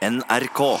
NRK.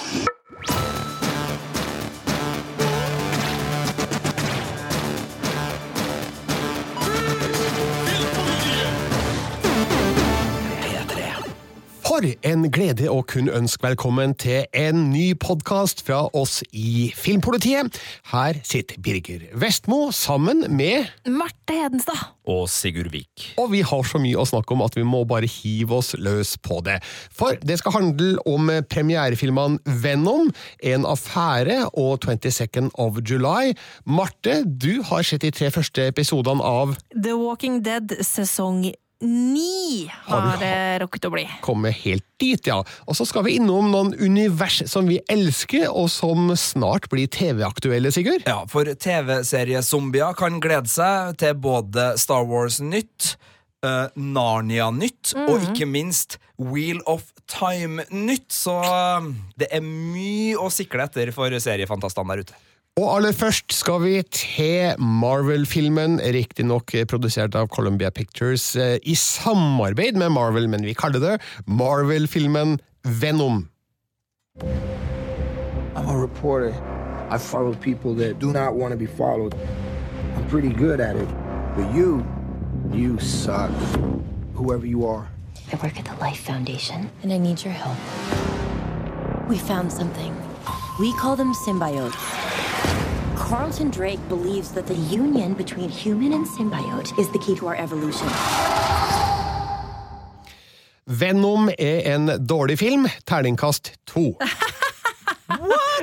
For en glede å kunne ønske velkommen til en ny podkast fra oss i Filmpolitiet. Her sitter Birger Vestmo sammen med Marte Hedenstad. og Sigurd Vik. Og vi har så mye å snakke om at vi må bare hive oss løs på det. For det skal handle om premierefilmene Venom, En affære og 22nd of July. Marte, du har sett de tre første episodene av The Walking Dead sesong ni Har har det rukket å bli. Komme helt dit, ja. Og så skal vi innom noen univers som vi elsker, og som snart blir TV-aktuelle, Sigurd. Ja, for TV-seriezombier kan glede seg til både Star Wars-nytt, uh, Narnia-nytt og ikke minst Wheel of Time-nytt. Så eh, det er mye å sikle etter for seriefantastene der ute. Og aller først skal vi til Marvel-filmen, riktignok produsert av Columbia Pictures eh, i samarbeid med Marvel, men vi kaller det Marvel-filmen Venom. I'm a reporter. I follow people that do not want to be followed. I'm pretty good at it. But you, you suck. Whoever you are. I work at the Life Foundation, and I need your help. We found something. We call them symbiotes. Carlton Drake believes that the union between human and symbiote is the key to our evolution. Venom er en dårlig film. Terningkast to.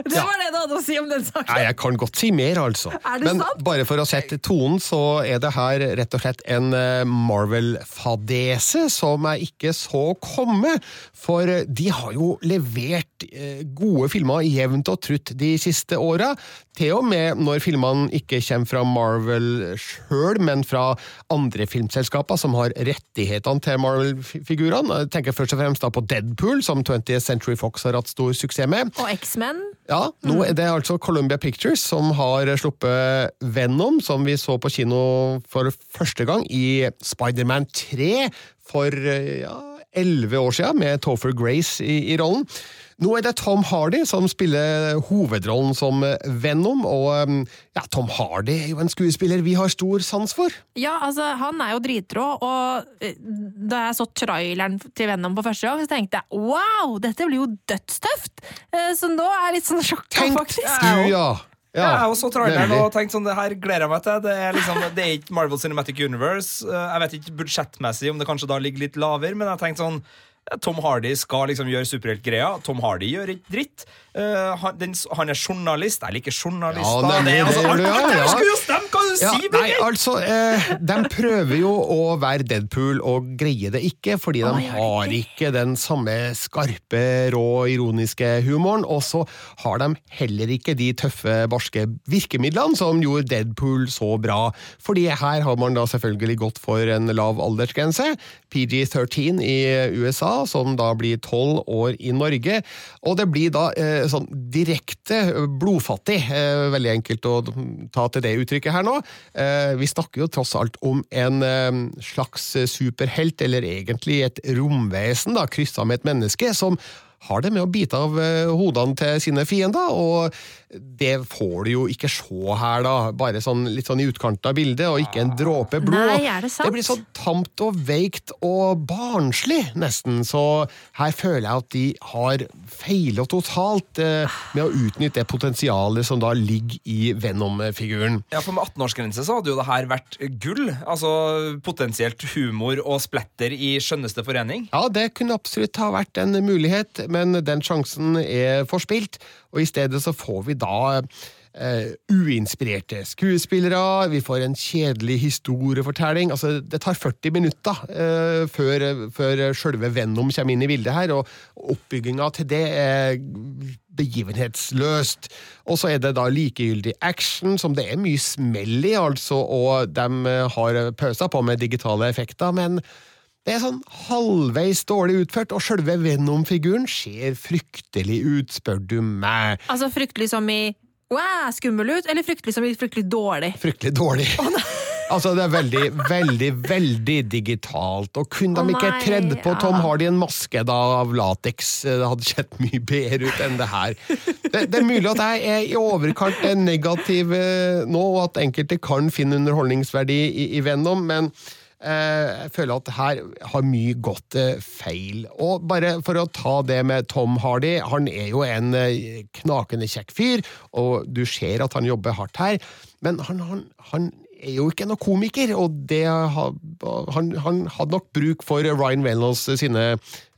Det var det du hadde å si om den saken! Nei, jeg kan godt si mer, altså. Er det Men sant? bare for å sette tonen, så er det her rett og slett en eh, Marvel-fadese som jeg ikke så komme. For de har jo levert eh, gode filmer jevnt og trutt de siste åra. Til og med når filmene ikke kommer fra Marvel sjøl, men fra andre filmselskaper som har rettighetene til Marvel-figurene. Jeg tenker først og fremst da på Deadpool, som 20th Century Fox har hatt stor suksess med. Og X-Men. Ja, nå er altså Columbia Pictures som har sluppet Venom, som vi så på kino for første gang i Spider-Man 3 for ja, 11 år siden, med Topher Grace i, i rollen. Nå er det Tom Hardy som spiller hovedrollen som Venom, og eh, ja, Tom Hardy er jo en skuespiller vi har stor sans for. Ja, altså, han er jo dritrå, og eh, da jeg så traileren til Venom på første gang, så tenkte jeg wow, dette blir jo dødstøft! Eh, Så nå er jeg litt sånn sjokka, Tenk faktisk. du, ja! Ja, jeg også traileren og tenkte sånn, det her gleder jeg meg til. Det er, liksom, det er ikke Marvel Cinematic Universe. Eh, Jeg vet ikke budsjettmessig om det kanskje da ligger litt lavere, men jeg tenkte sånn eh, Tom Hardy skal liksom gjøre superheltgreia. Tom Hardy gjør ikke dritt. Uh, han, den, han er journalist. Jeg liker journalister. Ja, det, er altså, det gjør du, alt- ja, alt det her du Ja, nei, Birger? altså, eh, de prøver jo å være Deadpool og greier det ikke, fordi de oh, har ikke den samme skarpe, rå, ironiske humoren, og så har de heller ikke de tøffe, barske virkemidlene som gjorde Deadpool så bra. Fordi her har man da selvfølgelig gått for en lav aldersgrense, PG-13 i USA, som da blir 12 år i Norge, og det blir da eh, sånn direkte blodfattig, eh, veldig enkelt å ta til det uttrykket her nå. Eh, vi snakker jo tross alt om en eh, slags superhelt, eller egentlig et romvesen, da, kryssa med et menneske, som har det med å bite av eh, hodene til sine fiender, og det får du jo ikke se her, da. Bare sånn, litt sånn i utkanten av bildet, og ikke en dråpe blod. Nei, er det sant? Det blir så tamt og veikt og barnslig, nesten. Så her føler jeg at de har feila totalt eh, med å utnytte det potensialet som da ligger i Venom-figuren. Ja, for Med 18-årsgrense så hadde jo det her vært gull. Altså Potensielt humor og splatter i skjønneste forening. Ja, det kunne absolutt ha vært en mulighet, men den sjansen er forspilt, og i stedet så får vi da eh, uinspirerte skuespillere, vi får en kjedelig historiefortelling. Altså, det tar 40 minutter eh, før, før sjølve Venom kommer inn i bildet her, og oppbygginga til det er begivenhetsløst. Og så er det da likegyldig action, som det er mye smell i, altså, og de har pøsa på med digitale effekter, men det er sånn halvveis dårlig utført, og sjølve Venom-figuren ser fryktelig ut, spør du meg. Altså fryktelig som i wow, skummel ut, eller fryktelig som i fryktelig dårlig? Fryktelig dårlig. Altså, det er veldig, veldig, veldig digitalt. Og kunne oh, de ikke tredd på Tom. Hardy en maske da av lateks, det hadde sett mye bedre ut enn det her. Det, det er mulig at jeg er i overkant negativ eh, nå, og at enkelte kan finne underholdningsverdi i, i Venom, men eh, jeg føler at her har mye gått eh, feil. Og bare for å ta det med Tom Hardy, han er jo en eh, knakende kjekk fyr, og du ser at han jobber hardt her, men han, han, han er jo ikke noen komiker, og det ha- han, han hadde nok bruk for Ryan Reynolds sine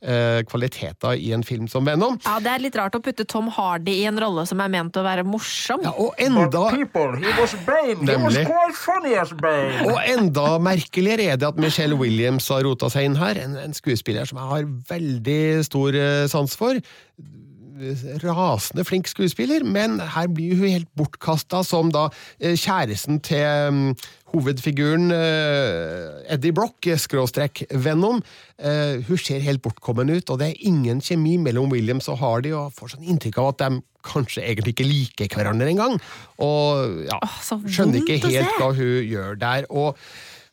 eh, kvaliteter i en film som Venom. Ja, Det er litt rart å putte Tom Hardy i en rolle som er ment å være morsom. Ja, og enda People, he was He was Nemlig. funny as Og enda merkeligere er det at Michelle Williams har rota seg inn her, en, en skuespiller som jeg har veldig stor eh, sans for. Rasende flink skuespiller, men her blir hun helt bortkasta som da eh, kjæresten til mm, hovedfiguren eh, Eddie Brock, eh, skråstrek Venom. Hun ser helt bortkommen ut, og det er ingen kjemi mellom Williams og Hardy, og får sånn inntrykk av at de kanskje egentlig ikke liker hverandre engang. Og ja, skjønner ikke helt hva hun gjør der. og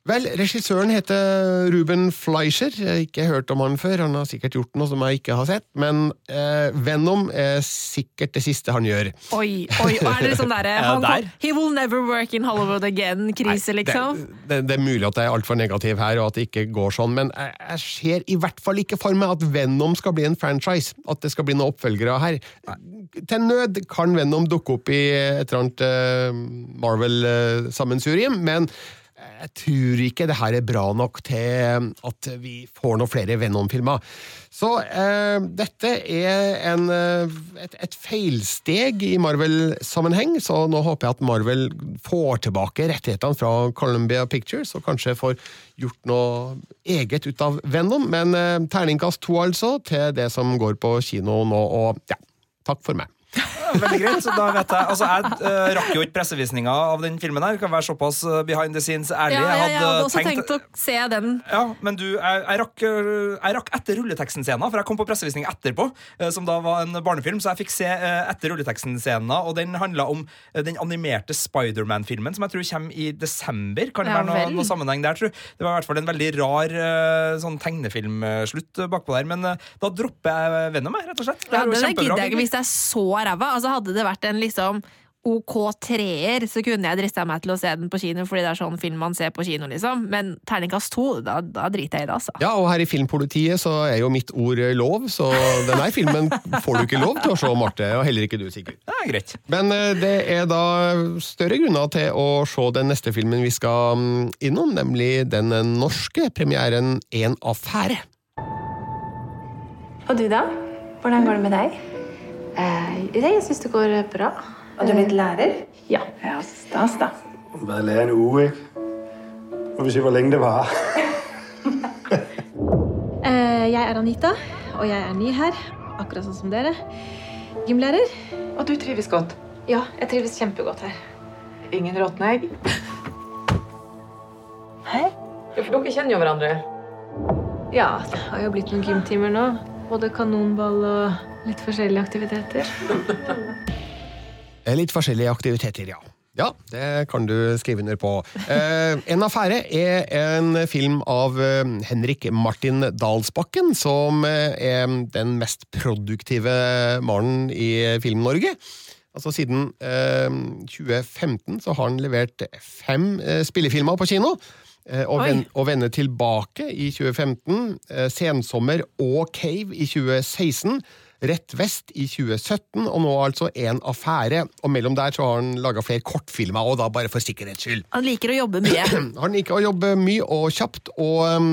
Vel, regissøren heter Ruben Fleischer. Jeg har ikke hørt om han før. Han har sikkert gjort noe som jeg ikke har sett. Men eh, Venom er sikkert det siste han gjør. Oi, oi, og er det sånn derre Er han det der? He will never work in Hollywood again-krise, liksom? Det, det, det er mulig at jeg er altfor negativ her, og at det ikke går sånn, men jeg, jeg ser i hvert fall ikke for meg at Venom skal bli en franchise. At det skal bli noen oppfølgere her. Til nød kan Venom dukke opp i et eller annet uh, Marvel-sammensurium, men jeg tror ikke det her er bra nok til at vi får noen flere Venom-filmer. Så eh, dette er en, eh, et, et feilsteg i Marvel-sammenheng, så nå håper jeg at Marvel får tilbake rettighetene fra Columbia Pictures, og kanskje får gjort noe eget ut av Venom. Men eh, terningkast to, altså, til det som går på kino nå, og ja, takk for meg. Veldig greit, så da vet jeg Altså, Jeg uh, rakk jo ikke pressevisninga av den filmen. her Kan være såpass eh, behind the scenes ærlig. Ja, ja, Jeg hadde også tenkt- tenkt å se den. Ja, men du, jeg, jeg, rakk, øh, jeg rakk etter rulleteksten-scenen, for jeg kom på pressevisning etterpå, som da var en barnefilm, så jeg fikk se etter rulleteksten-scenen, og den handla om den animerte Spiderman-filmen, som jeg tror kommer i desember. Kan det Ja være noe, noe sammenheng der, tror jeg. Det var i hvert fall en veldig rar sånn tegnefilmslutt bakpå der, men da dropper jeg Venom, rett og slett. Det Ja, kjempebra, gidder jeg ikke hvis det er så ræva. Altså, hadde det vært en liksom OK treer, så kunne jeg drista meg til å se den på kino, fordi det er sånn film man ser på kino, liksom. Men terningkast to, da, da driter jeg i det, altså. Ja, og her i Filmpolitiet så er jo mitt ord eh, lov, så denne filmen får du ikke lov til å se, Marte, og heller ikke du, Sigurd. Det er greit. Men eh, det er da større grunner til å se den neste filmen vi skal mm, innom, nemlig den norske premieren En affære. Og du da? Hvordan går det med deg? Eh, jeg syns det går bra. Og du er blitt lærer? Ja. Ja, stas da. Bare lærer en uke, ikke? Må vi se, hvor lenge det varer. Eh, jeg er Anita, og jeg er ny her. Akkurat sånn som dere. Gymlærer. Og du trives godt? Ja, jeg trives kjempegodt her. Ingen råtne egg? Hei? Ja, for dere kjenner jo hverandre. Ja, det har jo blitt noen gymtimer nå. Både kanonball og litt forskjellige aktiviteter. Eh, Litt forskjellige aktiviteter, ja. Ja, det kan du skrive under på. Eh, en affære er en film av eh, Henrik Martin Dalsbakken, som eh, er den mest produktive mannen i Film-Norge. Altså Siden eh, 2015 så har han levert fem eh, spillefilmer på kino. Eh, Og, ven, og vende tilbake i 2015, eh, Sensommer og Cave i 2016, Rett vest i 2017, og nå altså En affære. Og mellom der så har han laga flere kortfilmer, og da bare for sikkerhets skyld. Han liker å jobbe mye. Han liker å jobbe mye og kjapt, og um,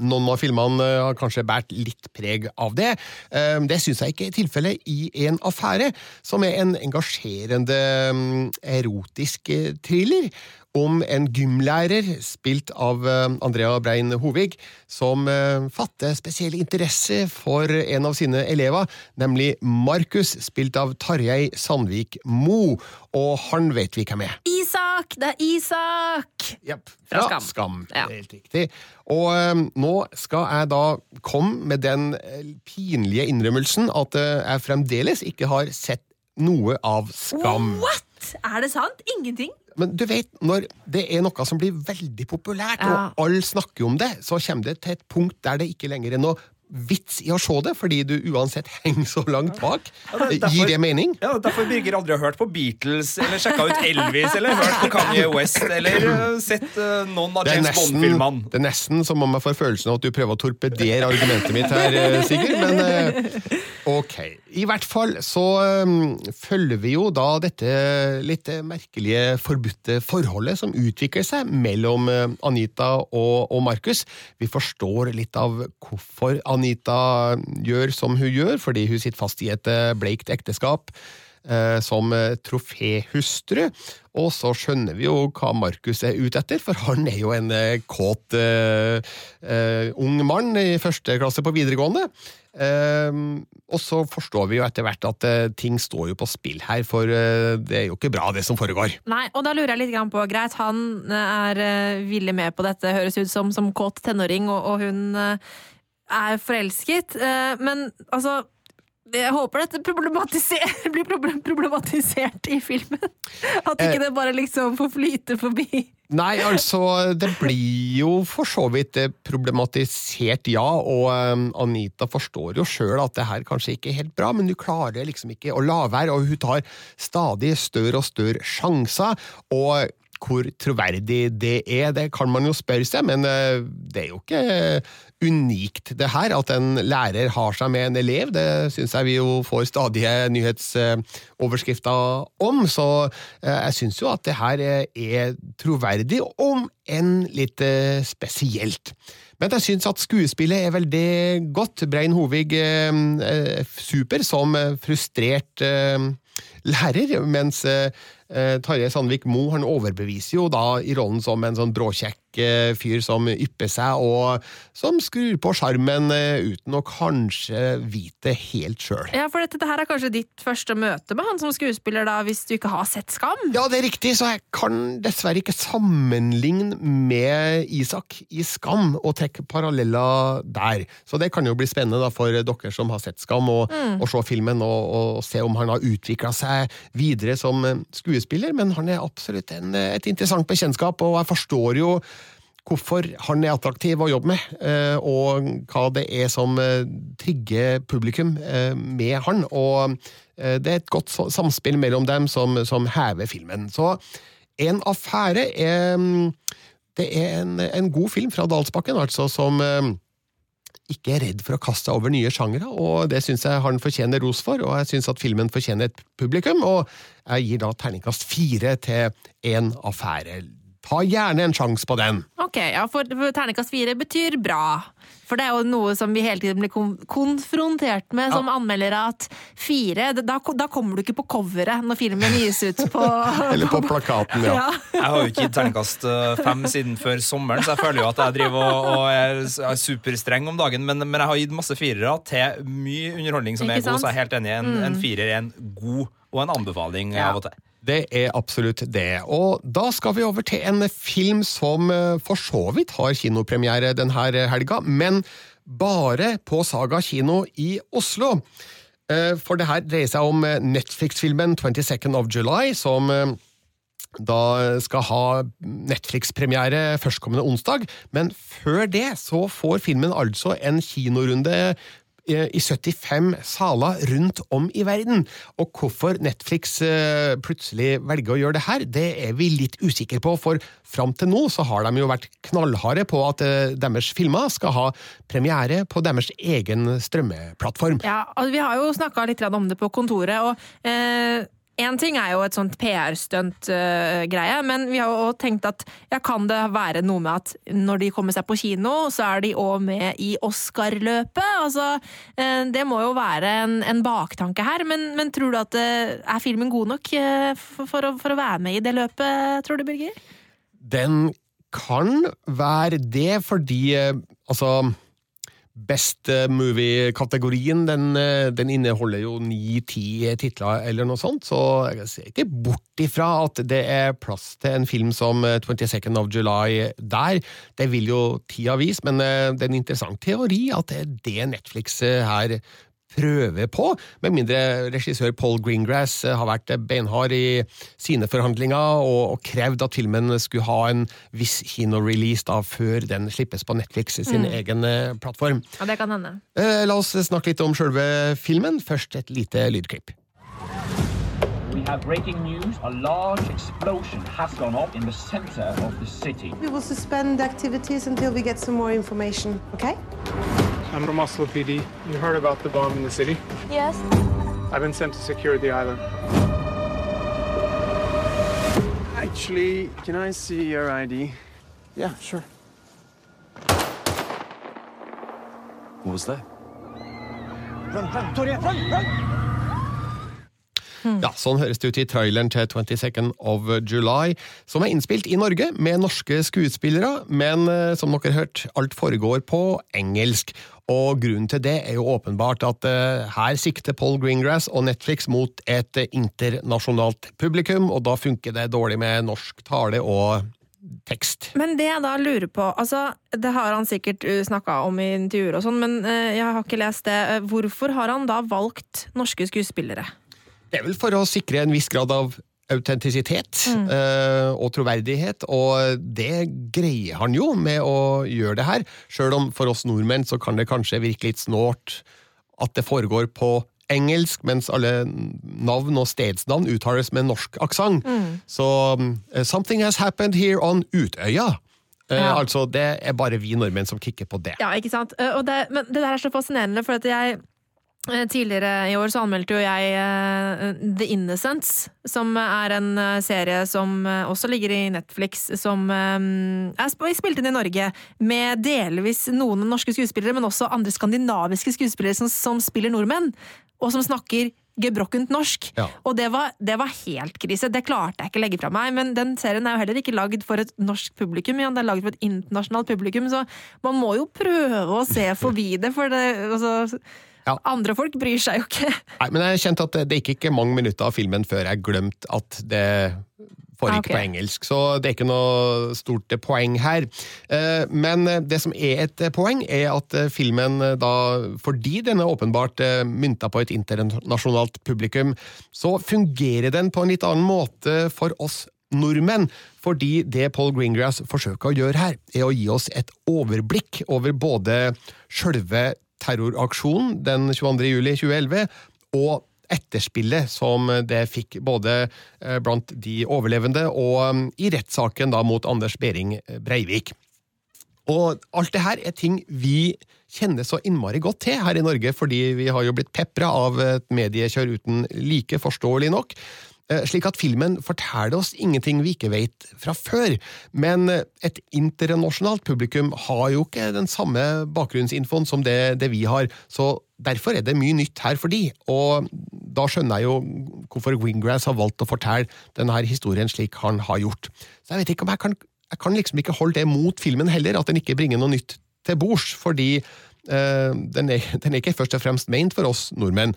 noen av filmene uh, har kanskje båret litt preg av det. Um, det syns jeg ikke er tilfellet i En affære, som er en engasjerende um, erotisk thriller om en gymlærer, spilt av uh, Andrea Brein Hovig, som uh, fatter spesiell interesse for en av sine elever, nemlig Markus, spilt av Tarjei Sandvik Mo. Og han vet vi hvem er. Isak! Det er Isak! Yep. Fra fra Skam. Skam. Ja. Helt riktig. Og eh, nå skal jeg da komme med den eh, pinlige innrømmelsen at eh, jeg fremdeles ikke har sett noe av Skam. What?! Er det sant? Ingenting? Men du vet, når det er noe som blir veldig populært, Ja. og alle snakker om det, så kommer det til et punkt der det ikke lenger er noe vits i å se det, fordi du uansett henger så langt bak. det er derfor- Gir det mening? Ja, Derfor Birger aldri har hørt på Beatles eller sjekka ut Elvis eller hørt på Kanye West eller uh, sett uh, noen av James Bond-filmene. det er nesten som om jeg får følelsen av at du prøver å torpedere argumentet mitt her, eh, Sigurd, men uh, ok. I hvert fall så eh, følger vi jo da dette litt merkelige forbudte forholdet som utvikler seg mellom eh, Anita og, og Markus. Vi forstår litt av hvorfor Anita gjør som hun gjør, fordi hun sitter fast i et eh, bleikt ekteskap eh, som eh, troféhustru. Og så skjønner vi jo hva Markus er ute etter, for han er jo en kåt uh, uh, ung mann i første klasse på videregående. Eh, og så forstår vi jo etter hvert at eh, ting står jo på spill her, for eh, det er jo ikke bra, det som foregår. Nei, og da lurer jeg litt på, greit, han er uh, villig med på dette, høres ut som, som kåt tenåring, og, og hun eh, er forelsket, eh, men altså jeg håper dette blir problematisert i filmen. At ikke Eh. det bare liksom får flyte forbi. Nei, altså, det blir jo for så vidt eh, problematisert, ja, og eh, Anita forstår jo sjøl at det her kanskje ikke er helt bra, men hun klarer liksom ikke å la være, og hun tar stadig større og større sjanser, og hvor troverdig det er, det kan man jo spørre seg, men eh, det er jo ikke unikt det her, at en lærer har seg med en elev. Det syns jeg vi jo får stadige nyhetsoverskrifter om, så eh, jeg syns jo at det her eh, er troverdig, om enn litt eh, spesielt. Men jeg syns at skuespillet er veldig godt. Brein Hovig eh, er super som eh, frustrert eh, lærer, mens eh, eh, Tarjei Sandvik Mo han overbeviser jo da i rollen som en sånn bråkjekk. eh, fyr som ypper seg, og som skrur på sjarmen eh, uten å kanskje vite helt sjøl. Ja, for dette, her er kanskje ditt første møte med han som skuespiller, da, hvis du ikke har sett Skam? Ja, det er riktig, så jeg kan dessverre ikke sammenligne med Isak i Skam og trekke paralleller der. Så det kan jo bli spennende da for dere som har sett Skam, og, og se filmen og, og se om han har utvikla seg videre som skuespiller, men han er absolutt en, et interessant bekjentskap, og jeg forstår jo hvorfor han er attraktiv å jobbe med, eh, og hva det er som eh, trigger publikum eh, med han. Og det er et godt samspill mellom dem som, som hever filmen. Så En affære er mm, Det er en, en god film fra Dalsbakken, altså, som ikke er redd for å kaste seg over nye sjangere, og det syns jeg han fortjener ros for, og jeg syns at filmen fortjener et publikum, og jeg gir da terningkast fire til En affære. Ta gjerne en sjanse på den. Ok, ja, for, for terningkast fire betyr bra. For det er jo noe som vi hele tiden blir kon konfrontert med som anmeldere, at fire, da, da kommer du ikke på coveret når filmen gis ut på Eller på plakaten, ja. Ja. Jeg har jo ikke gitt terningkast uh, fem siden før sommeren, så jeg føler jo at jeg driver og, og er, er superstreng om dagen. Men, men jeg har gitt masse firere til mye underholdning som Ikke er god, sant? så jeg er helt enig. En, en firer er en god og en anbefaling Ja. av og til. Det er absolutt det. Og da skal vi over til en film som eh, for så vidt har kinopremiere denne helga, men bare på Saga kino i Oslo. Eh, For det her dreier seg om eh, Netflix-filmen 22nd of July, som da skal ha Netflix-premiere førstkommende onsdag, men før det så får filmen altså en kinorunde i 75 saler rundt om i verden. Og hvorfor Netflix eh, plutselig velger å gjøre det her, det er vi litt usikre på, for fram til nå så har de jo vært knallharde på at eh, deres filmer skal ha premiere på deres egen strømmeplattform. Ja, altså, vi har jo snakka litt om det på kontoret, og eh, en ting er jo et sånt PR-stunt-greie, men vi har jo tenkt at ja, kan det være noe med at når de kommer seg på kino, så er de òg med i Oscar-løpet? Altså, uh, det må jo være en, en baktanke her, men, men tror du at uh, er filmen god nok eh, for, for, å, for å være med i det løpet, tror du, Birger? Den kan være det, fordi eh, altså Best eh, movie-kategorien den, eh, den inneholder jo ni-ti titler eller noe sånt, så jeg ser ikke bort ifra at det er plass til en film som eh, 22nd of July der. Det vil jo tida vise, men eh, det er en interessant teori at det er det Netflix eh, her prøve på, med mindre regissør Paul Greengrass eh, har vært beinhard i sine forhandlinger og, og krevd at filmen skulle ha en viss kinorelease da, før den slippes på Netflix sin egen eh, plattform. Ja, det kan hende. Eh, La oss snakke litt om sjølve filmen. Først et lite lydklipp. We have breaking news. A large explosion has gone off in the center of the city. We will suspend activities until we get some more information, okay? I'm from Oslo PD. You heard about the bomb in the city? Yes. I've been sent to secure the island. Actually, can I see your ID? Yeah, sure. What was that? Ja, Sånn høres det ut i traileren til 22nd of July, som er innspilt i Norge med norske skuespillere, men eh, som dere har hørt, alt foregår på engelsk. Og grunnen til det er jo åpenbart at eh, her sikter Paul Greengrass og Netflix mot et eh, internasjonalt publikum, og da funker det dårlig med norsk tale og tekst. Men det jeg da lurer på, altså det har han sikkert snakka om i intervjuer og sånn, men eh, jeg har ikke lest det. Eh, Hvorfor har han da valgt norske skuespillere? Det er vel for å sikre en viss grad av autentisitet eh, og troverdighet, og det greier han jo med å gjøre det her. Sjøl om for oss nordmenn så kan det kanskje virke litt snålt at det foregår på engelsk, mens alle navn og stedsnavn uttales med norsk aksent. Så eh, Something has happened here on Utøya. Eh, Ja. Altså, det er bare vi nordmenn som kikker på det. Ja, ikke sant? Det, men det der er så fascinerende, for at jeg Tidligere i år så anmeldte jo jeg eh, The Innocents, som er en eh, serie som eh, også ligger i Netflix, som eh, er spilt inn i Norge, med delvis noen norske skuespillere, men også andre skandinaviske skuespillere som, som spiller nordmenn, og som snakker gebrokkent norsk. Ja. Og det var, det var helt krise. Det klarte jeg ikke å legge fra meg. Men den serien er jo heller ikke lagd for et norsk publikum, ja, den er lagd for et internasjonalt publikum, så man må jo prøve å se forbi det, for det altså, Ja. Andre folk bryr seg jo ikke. Nei, men jeg kjente at det, det gikk ikke mange minutter av filmen før jeg glemte at det foregikk okay. på engelsk, så det er ikke noe stort poeng her. Eh, Men det som er et poeng, er at eh, filmen eh, da, fordi den er åpenbart mynta på et internasjonalt publikum, så fungerer den på en litt annen måte for oss nordmenn, fordi det Paul Greengrass forsøker å gjøre her, er å gi oss et overblikk over både sjølve terroraksjonen den 22. juli 2011, og etterspillet som det fikk både eh, blant de overlevende og eh, i rettssaken mot Anders Behring Breivik. Og alt det her er ting vi kjenner så innmari godt til her i Norge, fordi vi har jo blitt pepra av et mediekjør uten like, forståelig nok. Eh, Slik at filmen forteller oss ingenting vi ikke vet fra før. Men eh, et internasjonalt publikum har jo ikke den samme bakgrunnsinfoen som det, det vi har, så derfor er det mye nytt her for de. Og da skjønner jeg jo hvorfor Wingrass har valgt å fortelle denne historien slik han har gjort. Så jeg vet ikke om jeg kan jeg kan liksom ikke holde det mot filmen heller, at den ikke bringer noe nytt til bords, fordi øh, den, er, den er ikke først og fremst ment for oss nordmenn.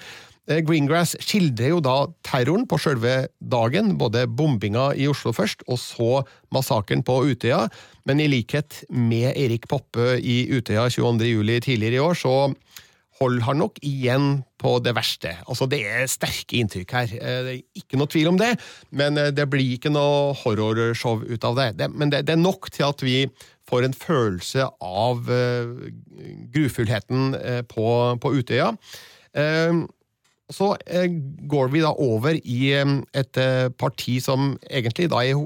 Eh, Greengrass skildrer jo da terroren på sjølve dagen, både bombinga i Oslo først, og så massakren på Utøya, men i likhet med Erik Poppe i Utøya 22. juli tidligere i år, så holder han nok igjen på det verste. Altså, det er sterke inntrykk her. Eh, Det er ikke noe tvil om det, men eh, det blir ikke noe horrorshow ut av det. det men det, det er nok til at vi får en følelse av uh, grufullheten uh, på, på Utøya. Eh, så eh, går vi da over i eh, et eh, parti som egentlig da er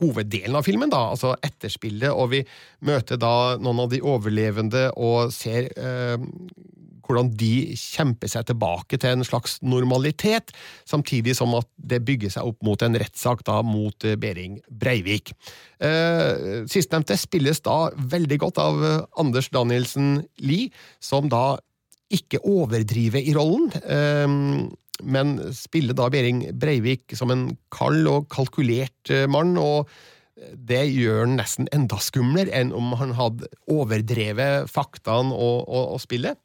hoveddelen av filmen, da, altså etterspillet, og vi møter da noen av de overlevende og ser eh, hvordan de kjemper seg tilbake til en slags normalitet, samtidig som at det bygger seg opp mot en rettssak da mot eh, Behring Breivik. Eh, Sistnevnte spilles da veldig godt av Anders Danielsen Lie, som da ikke overdrive i rollen, eh, men spille da Behring Breivik som en kald og kalkulert eh, mann, og det gjør han nesten enda skumlere enn om han hadde overdrevet faktaene og, og, og spillet.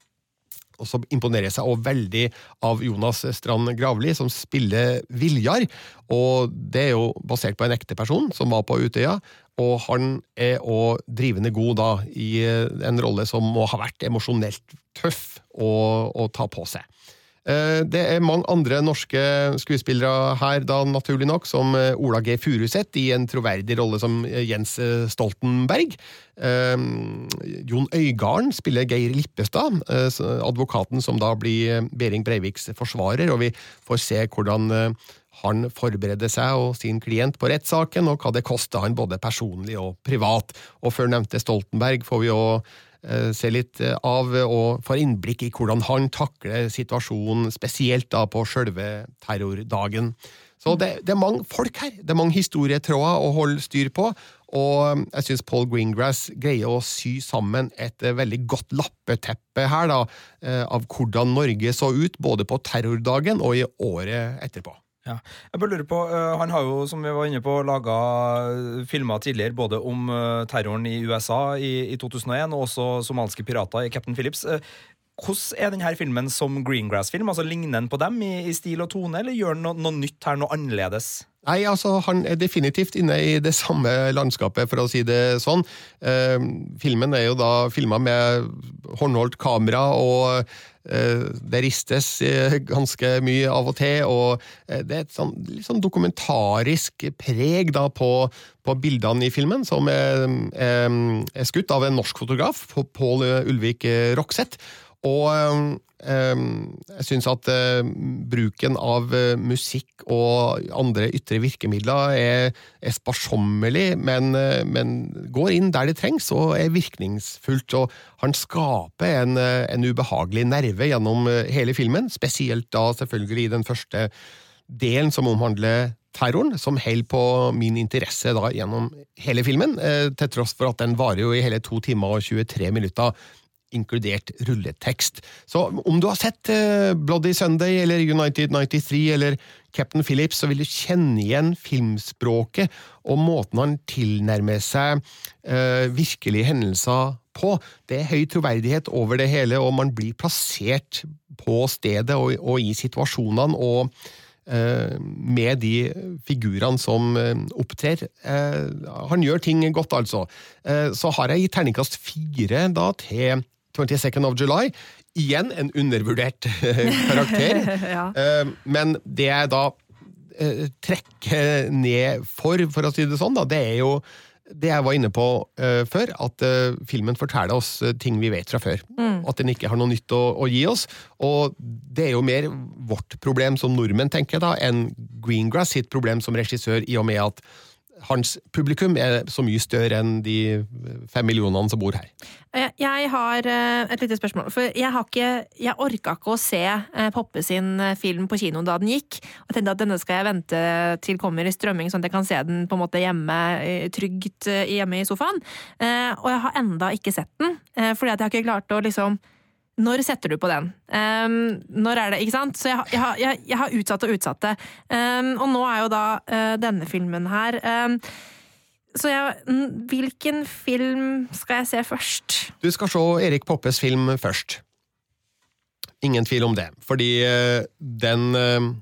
Og så imponerer jeg seg også veldig av Jonas Strand Gravli, som spiller Viljar. Og det er jo basert på en ekte person som var på Utøya, og han er òg drivende god da i en rolle som må ha vært emosjonelt tøff å, å ta på seg. Eh, Det er mange andre norske skuespillere her, da naturlig nok, som eh, Ola G. Furuseth i en troverdig rolle som eh, Jens Stoltenberg. Jon Øygarden spiller Geir Lippestad, advokaten som da blir eh, Behring Breiviks forsvarer, og vi får se hvordan han forbereder seg og sin klient på rettssaken, og hva det koster han både personlig og privat. Og før nevnte Stoltenberg får vi jo se litt eh, av, og får innblikk i hvordan han takler situasjonen, spesielt da på sjølve terrordagen. Så det, det er mange folk her, det er mange historietråder å holde styr på, og jeg syns Paul Greengrass greier å sy sammen et eh, veldig godt lappeteppe her, da, eh, av hvordan Norge så ut både på terrordagen og i året etterpå. Ja. Jeg bare lurer på, eh, Han har jo, som vi var inne på, laga filmer tidligere både om eh, terroren i USA i, i 2001 og også somalske pirater i Captain Phillips. Hvordan er denne filmen som Greengrass-film? Altså Ligner den på dem i, i stil og tone, eller gjør den noe, noe nytt her, noe annerledes? Nei, altså, han er definitivt inne i det samme landskapet, for å si det sånn. Eh, filmen er jo da filma med håndholdt kamera, og eh, det ristes eh, ganske mye av og til, og eh, det er et sånn, litt sånn dokumentarisk preg da på, på bildene i filmen, som er, er, er skutt av en norsk fotograf, Pål Ulvik Rokseth. Og eh, jeg syns at eh, bruken av eh, musikk og andre ytre virkemidler er, er sparsommelig, men, eh, men går inn der det trengs og er virkningsfullt. Og han skaper en, eh, en ubehagelig nerve gjennom eh, hele filmen, spesielt da selvfølgelig i den første delen som omhandler terroren, som holder på min interesse da gjennom hele filmen, eh, til tross for at den varer jo i hele to timer og 23 minutter inkludert rulletekst. Så om du har sett eh, Bloody Sunday eller United 93 eller Captain Phillips, så vil du kjenne igjen filmspråket og måten han tilnærmer seg eh, virkelige hendelser på. Det er høy troverdighet over det hele, og man blir plassert på stedet og, og i situasjonene. og eh, med de figurene som eh, opptrer. Eh, Han gjør ting godt, altså. Eh, Så har jeg gitt terningkast fire da til 22nd of July. Igjen en undervurdert eh, karakter. Ja. Eh, Men det jeg da eh, trekker ned for, for å si det sånn, da, det er jo det jeg var inne på uh, før, at uh, filmen forteller oss uh, ting vi vet fra før. Mm. At den ikke har noe nytt å, å gi oss. Og det er jo mer vårt problem som nordmenn, tenker jeg da, enn Greengrass sitt problem som regissør, i og med at hans publikum er så mye større enn de fem millionene som bor her. Jeg har eh, et lite spørsmål. For jeg, har ikke, jeg orka ikke å se eh, Poppe sin eh, film på kino da den gikk. Og tenkte at denne skal jeg vente til kommer i strømming, sånn at jeg kan se den på en måte hjemme, trygt hjemme i sofaen. Og jeg har enda ikke sett den, fordi jeg har ikke klart å liksom når setter du på den? Um, når er det, ikke sant? Så jeg, jeg, jeg, jeg har utsatt og utsatt det. Um, og nå er jo da uh, denne filmen her. Um, så hvilken film skal jeg se først? Du skal se Erik Poppes film først. Ingen tvil om det. Fordi uh, den, uh,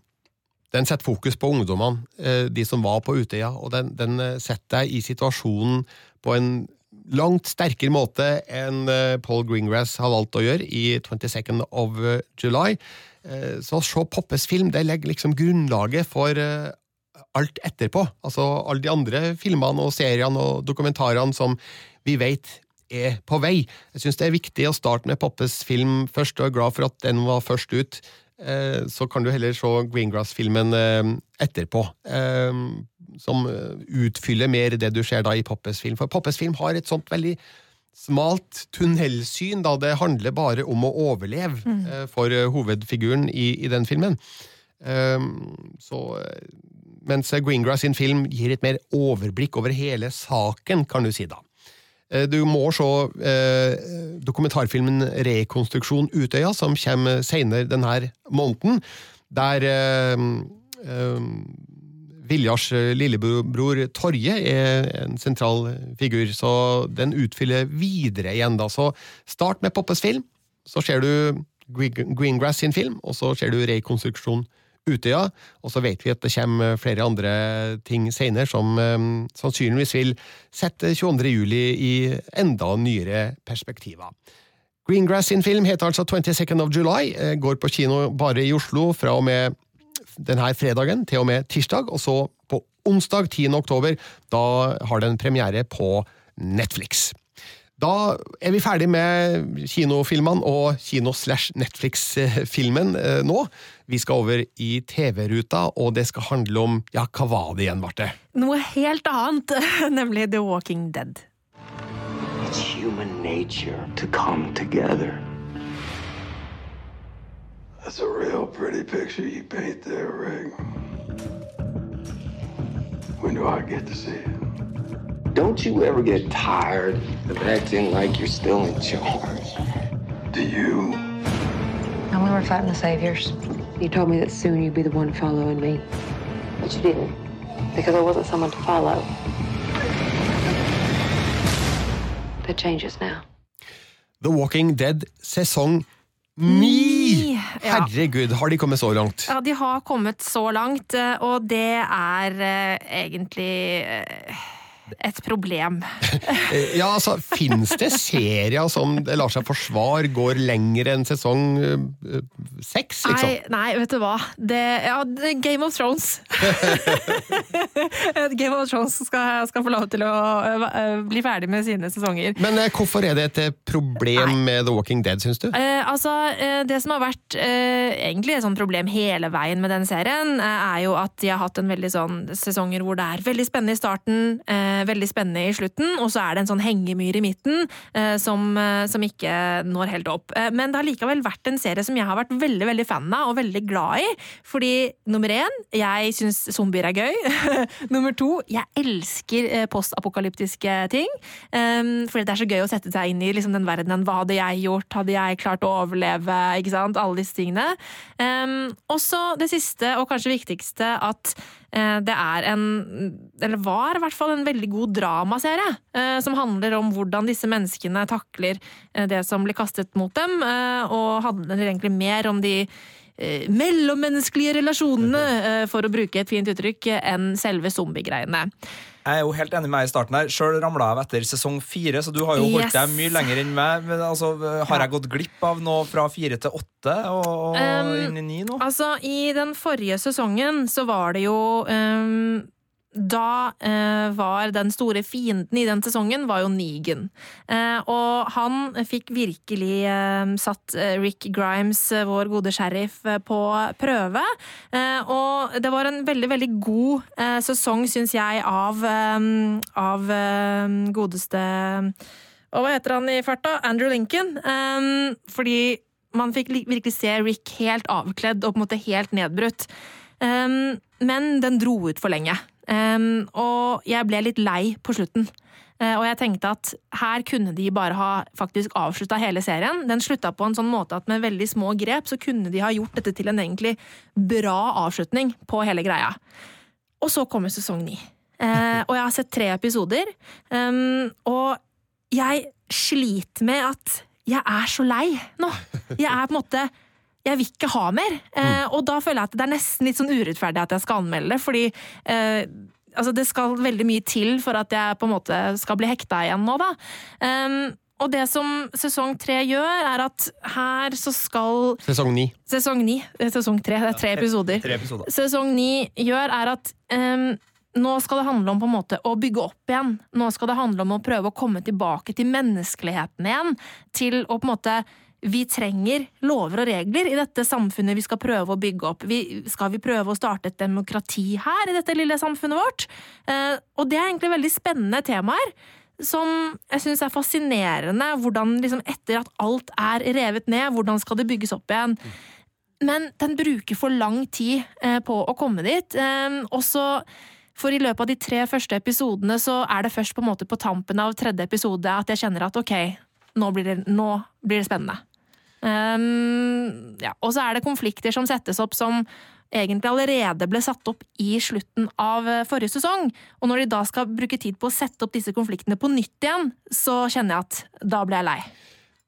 den setter fokus på ungdommene, de som var på Utøya, og den, den setter deg i situasjonen på en langt sterkere måte enn eh, Paul Greengrass har valgt å gjøre i 22nd of July. Eh, Så å se Poppes film det legger liksom grunnlaget for eh, alt etterpå. Altså alle de andre filmene og seriene og dokumentarene som vi vet er på vei. Jeg syns det er viktig å starte med Poppes film først, og er glad for at den var først ut. Eh, Så kan du heller se Greengrass-filmen eh, etterpå, eh, som eh, utfyller mer det du ser da i Poppes film. For Poppes film har et sånt veldig smalt tunnelsyn, da det handler bare om å overleve Mm. eh, for eh, hovedfiguren i, i den filmen. Um, så, mens Greengrass sin film gir et mer overblikk over hele saken, kan du si da. Du må se eh, dokumentarfilmen Rekonstruksjon Utøya, som kommer senere denne måneden, der eh, eh, Viljars lillebror Torje er en sentral figur, så den utfyller videre igjen. da. Så start med Poppes film, så ser du Greengrass sin film, og så ser du Rekonstruksjon Utøya, og så vet vi at det kommer flere andre ting senere som eh, sannsynligvis vil sette 22. juli i enda nyere perspektiver. Greengrass sin film heter altså 22nd of July, eh, går på kino bare i Oslo fra og med denne fredagen til og med tirsdag, og så på onsdag 10. oktober, da har den premiere på Netflix. Da er vi ferdig med kinofilmene og kino-slash-Netflix-filmen eh, nå. Vi skal over i TV-ruta, og det skal handle om Ja, hva var det igjen, Marte? Noe helt annet, nemlig The Walking Dead. It's human nature to come together. That's a real pretty picture you paint there, Rick. When do I get to see it? Don't you ever get tired of acting like you're still in charge? Do you? I'm when we're fighting the saviors. You told me that soon you'd be the one following me. But you didn't, because I wasn't someone to follow. That changes now. The Walking Dead sesong Me. Herregud, har de kommet så langt? Ja, de har kommet så langt, eh, og det er eh, egentlig eh, et problem. Eh, Ja, altså, Fins det serier som det lar seg forsvare går lenger enn sesong eh, seks, liksom? Nei, nei, vet du hva. Det, ja, Game of Thrones. Game of Thrones skal, skal få lov til å øh, bli ferdig med sine sesonger. Men eh, hvorfor er det et problem problem med The Walking Dead, syns du? Altså, Det som har vært egentlig et sånt problem hele veien med den serien, er jo at de har hatt en veldig sånn sesonger hvor det er veldig spennende i starten, eh, veldig spennende i slutten, og så er det en sånn hengemyr i midten eh, som, eh, som ikke når helt opp. Eh, men det har likevel vært en serie som jeg har vært veldig veldig fan av og veldig glad i. Fordi nummer én, jeg syns zombier er gøy. nummer to, jeg elsker eh, postapokalyptiske ting. Um, fordi det er så gøy å sette seg inn i liksom, den verdenen. Hva hadde jeg gjort? Hadde jeg klart å overleve? Ikke sant? Alle disse tingene. Um, og så det siste, og kanskje viktigste, at eh, det er en Eller var i hvert fall en veldig god dramaserie. eh, som handler om hvordan disse menneskene takler eh, det som blir kastet mot dem. eh, og handler egentlig mer om de eh, mellommenneskelige relasjonene, eh, for å bruke et fint uttrykk, eh, enn selve zombiegreiene. Jeg er jo helt enig med deg i starten her. Sjøl ramla jeg av etter sesong fire, så du har jo holdt Yes. deg mye lenger enn meg. Men altså, har jeg gått glipp av noe fra fire til åtte og, og Um, inn i ni nå? Altså, i den forrige sesongen så var det jo ehm, da eh, var den store fienden i den sesongen var jo Negan. Eh, og han fikk virkelig eh, satt eh, Rick Grimes, eh, vår gode sheriff, eh, på prøve. Og det var en veldig, veldig god sesong, syns jeg, av, av godeste Og hva heter han i farta? Andrew Lincoln. Fordi man fikk virkelig se Rick helt avkledd og på en måte helt nedbrutt. Men den dro ut for lenge. Um, og jeg ble litt lei på slutten. Uh, og jeg tenkte at her kunne de bare ha faktisk avslutta hele serien. Den slutta på en sånn måte at med veldig små grep så kunne de ha gjort dette til en egentlig bra avslutning på hele greia. Og så kommer sesong ni. Uh, og jeg har sett tre episoder. Um, og jeg sliter med at jeg er så lei nå. Jeg er på en måte jeg vil ikke ha mer. Eh, og da føler jeg at det er nesten litt sånn urettferdig at jeg skal anmelde det, fordi eh, altså det skal veldig mye til for at jeg på en måte skal bli hekta igjen nå, da. Um, og det som sesong tre gjør, er at her så skal Sesong ni. Sesong ni. Sesong tre, det er tre episoder. Tre episoder. Sesong ni gjør, er at um, nå skal det handle om på en måte å bygge opp igjen. Nå skal det handle om å prøve å komme tilbake til menneskeligheten igjen. Til å på en måte vi trenger lover og regler i dette samfunnet vi skal prøve å bygge opp. Vi, skal vi prøve å starte et demokrati her i dette lille samfunnet vårt? Eh, og det er egentlig veldig spennende temaer. Som jeg syns er fascinerende. Hvordan liksom etter at alt er revet ned, hvordan skal det bygges opp igjen? Men den bruker for lang tid eh, på å komme dit. Eh, og for i løpet av de tre første episodene så er det først på på tampen av tredje episode at jeg kjenner at ok, nå blir det, nå blir det spennende. Um, ja. Og så er det konflikter som settes opp som egentlig allerede ble satt opp i slutten av eh, forrige sesong. Og når de da skal bruke tid på å sette opp disse konfliktene på nytt igjen, så kjenner jeg at da blir jeg lei.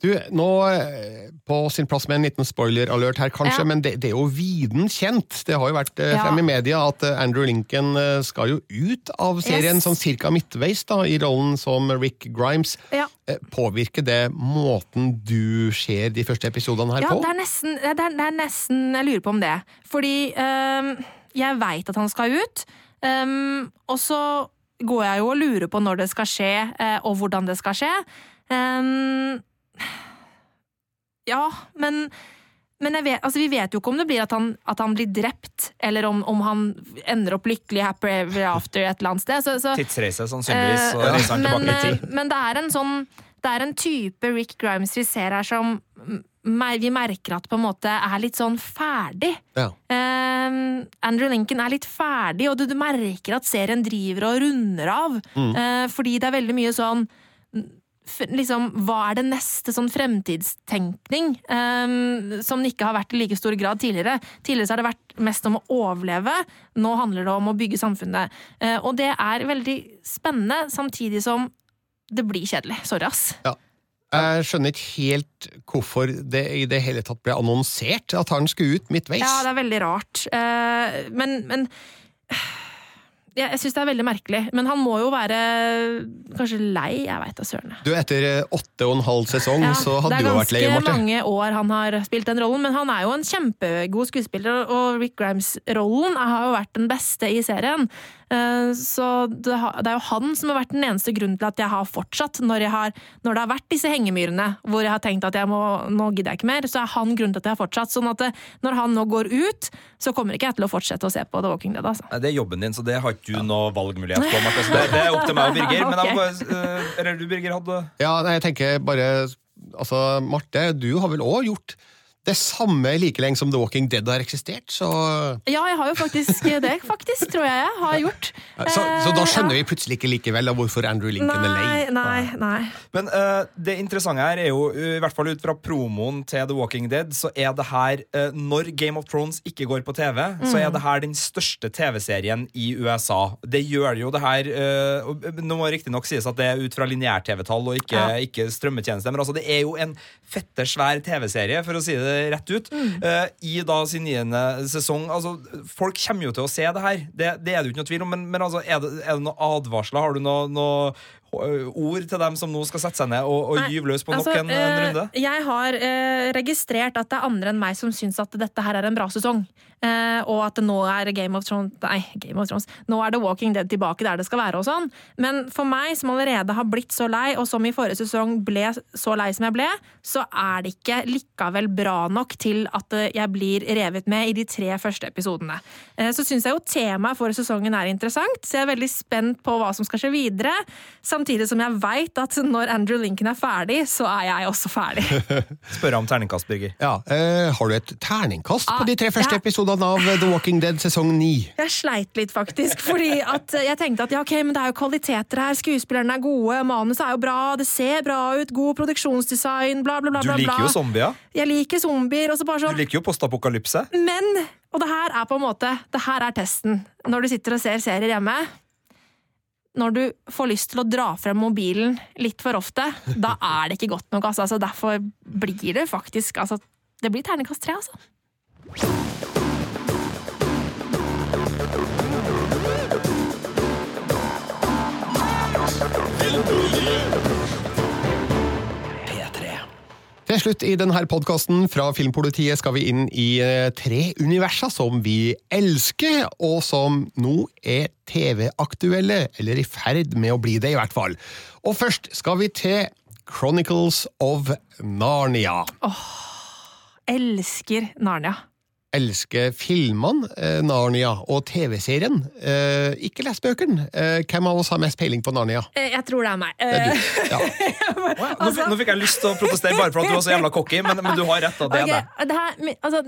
Du, nå eh, på sin plass med en liten spoiler-alert her, kanskje, Ja. men det, det er jo viden kjent. Det har jo vært eh, Ja. frem i media at eh, Andrew Lincoln skal jo ut av serien Yes. sånn cirka midtveis da, i rollen som Rick Grimes. Ja. Påvirker det måten du ser de første episodene her Ja, på? det er, det, er, det er nesten Jeg lurer på om det. Fordi øhm, jeg veit at han skal ut, øhm, og så går jeg jo og lurer på når det skal skje, og hvordan det skal skje. Ehm, ja, men men jeg vet, altså vi vet jo ikke om det blir at han, at han blir drept, eller om, om han ender opp lykkelig happy ever after et eller annet sted. Så, så, Tidsreise, sannsynligvis. Og reiser han men, tilbake i tid. eh, men det er en sånn Det er en type Rick Grimes vi ser her som vi merker at på en måte er litt sånn ferdig. Ja. Eh, Andrew Lincoln er litt ferdig, og du, du merker at serien driver og runder av. Mm. Uh, fordi det er veldig mye sånn Liksom, hva er det neste sånn fremtidstenkning um, som det ikke har vært i like stor grad tidligere? Tidligere så har det vært mest om å overleve, nå handler det om å bygge samfunnet. Uh, og det er veldig spennende, samtidig som det blir kjedelig. Sorry, ass. Ja. Jeg skjønner ikke helt hvorfor det i det hele tatt ble annonsert at han skulle ut midtveis. Ja, det er veldig rart. Uh, men, men jeg, jeg syns det er veldig merkelig. Men han må jo være kanskje lei, jeg veit da søren. Du, etter eh, åtte og en halv sesong, Ja, så hadde du jo vært lei, Det er ganske mange år han har spilt den rollen, men han er jo en kjempegod skuespiller, og Rick Grimes-rollen har jo vært den beste i serien. Eh, Så det er jo han som har vært den eneste grunnen til at jeg har fortsatt, når, jeg har, når det har vært disse hengemyrene, hvor jeg har tenkt at jeg må, nå gidder jeg ikke mer, så er han grunnen til at jeg har fortsatt. Sånn at det, når han nå går ut, så kommer ikke jeg til å fortsette å se på The Walking Dead, altså. Det er jobben din, så det har ikke du noe valgmulighet på. Marte, det, det er opp til meg og Birger. Men jeg må bare, eh, eller du, Birger, hadde Ja, nei, jeg tenker bare Altså, Marte, du har vel òg gjort det samme like lenge som The Walking Dead har eksistert, så Ja, jeg har jo faktisk det, faktisk, tror jeg jeg har gjort. Så, så da Eh, skjønner vi plutselig ikke likevel hvorfor Andrew Lincoln er lei. Nei, nei, nei. Men uh, det interessante her er jo, i hvert fall ut fra promoen til The Walking Dead, så er det her uh, Når Game of Thrones ikke går på TV, så Mm. er det her den største TV-serien i USA. Det gjør jo det her uh, Nå må riktignok sies at det er ut fra lineær-TV-tall og ikke, Ja. ikke strømmetjeneste, men altså det er jo en fette svær TV-serie, for å si det rett ut, eh, i da sin niende sesong. Altså, folk kommer jo til å se det her, det, det er det jo ikke noe tvil om, men, men altså, er det, er det noen advarsler? Har du noe, noe ord til dem som nå skal sette seg ned og, og gyve løs på nok altså, en, en eh, runde? Jeg har eh, registrert at det er andre enn meg som syns at dette her er en bra sesong. Eh, og at det nå er Game of Thrones Nei, Game of Thrones. Nå er The Walking Dead tilbake der det skal være og sånn. Men for meg som allerede har blitt så lei, og som i forrige sesong ble så lei som jeg ble, så er det ikke likevel bra nok til at eh, jeg blir revet med i de tre første episodene. Eh, så syns jeg jo temaet for sesongen er interessant, så jeg er veldig spent på hva som skal skje videre. Samtidig som jeg veit at når Andrew Lincoln er ferdig, så er jeg også ferdig. Spørre om terningkast, Birger. Ja, eh, Har du et terningkast Ah, på de tre første jeg... episodene av The Walking Dead sesong ni? Jeg sleit litt, faktisk. Fordi at jeg tenkte at ja, ok, men det er jo kvaliteter her. Skuespillerne er gode, manuset er jo bra, det ser bra ut, god produksjonsdesign, bla, bla, bla. Du bla, bla. liker jo zombier. Jeg liker zombier. Og så bare Du sånn liker jo postapokalypse. Men! Og det her er på en måte Det her er testen. Når du sitter og ser serier hjemme. Når du får lyst til å dra frem mobilen litt for ofte, da er det ikke godt nok. Altså. Altså, derfor blir det faktisk altså, Det blir terningkast tre, altså. Til slutt i denne podkasten fra Filmpolitiet skal vi inn i eh, tre universer som vi elsker, og som nå er TV-aktuelle, eller i ferd med å bli det, i hvert fall. Og først skal vi til Chronicles of Narnia. Åh, Elsker Narnia. Elsker filmene eh, Narnia og TV-serien. Eh, ikke les bøkene. Eh, hvem av oss har mest peiling på Narnia? Eh, Jeg tror det er meg. Det er Eh, du. Ja. Nå, fikk- nå fikk jeg lyst til å protestere bare for at du var så jævla cocky, men, men du har rett. da, det er det. det her, altså,